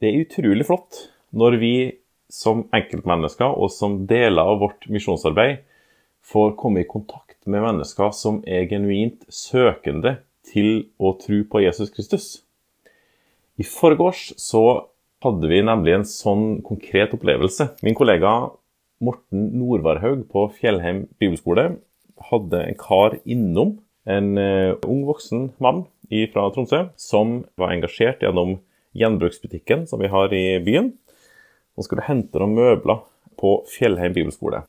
Det er utrolig flott når vi som enkeltmennesker og som deler av vårt misjonsarbeid får komme i kontakt med mennesker som er genuint søkende til å tro på Jesus Kristus. I forgårs så hadde vi nemlig en sånn konkret opplevelse. Min kollega Morten Nordvarhaug på Fjellheim bibelskole hadde en kar innom, en uh, ung voksen mann fra Tromsø, som var engasjert gjennom gjenbruksbutikken som vi har i byen. Han skulle hente noen møbler på Fjellheim bibelskole.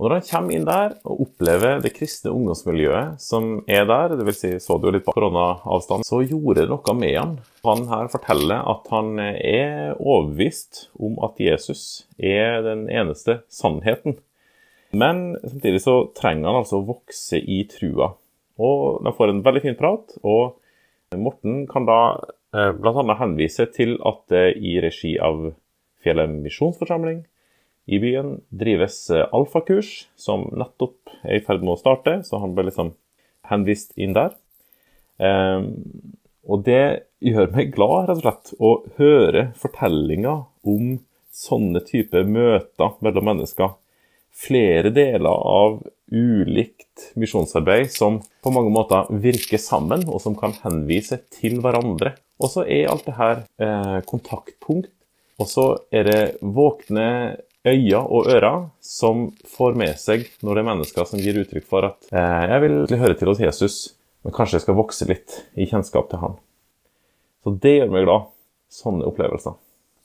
Og Når han kommer inn der og opplever det kristne ungdomsmiljøet som er der, dvs. Si, så du jo litt på koronaavstand, så gjorde det noe med han. Han her forteller at han er overbevist om at Jesus er den eneste sannheten. Men samtidig så trenger han altså å vokse i trua. Og de får en veldig fin prat, og Morten kan da bl.a. henviser til at det i regi av Fjellheim misjonsforsamling i byen drives eh, alfakurs, som nettopp er i ferd med å starte, så han ble liksom henvist inn der. Um, og det gjør meg glad, rett og slett, å høre fortellinger om sånne type møter mellom mennesker. Flere deler av ulikt misjonsarbeid som på mange måter virker sammen, og som kan henvise til hverandre. Og så er alt det her eh, kontaktpunkt, og så er det våkne øyne og ører som får med seg når det er mennesker som gir uttrykk for at eh, jeg vil høre til hos Jesus, men kanskje jeg skal vokse litt i kjennskap til han. Så det gjør meg glad. Sånne opplevelser.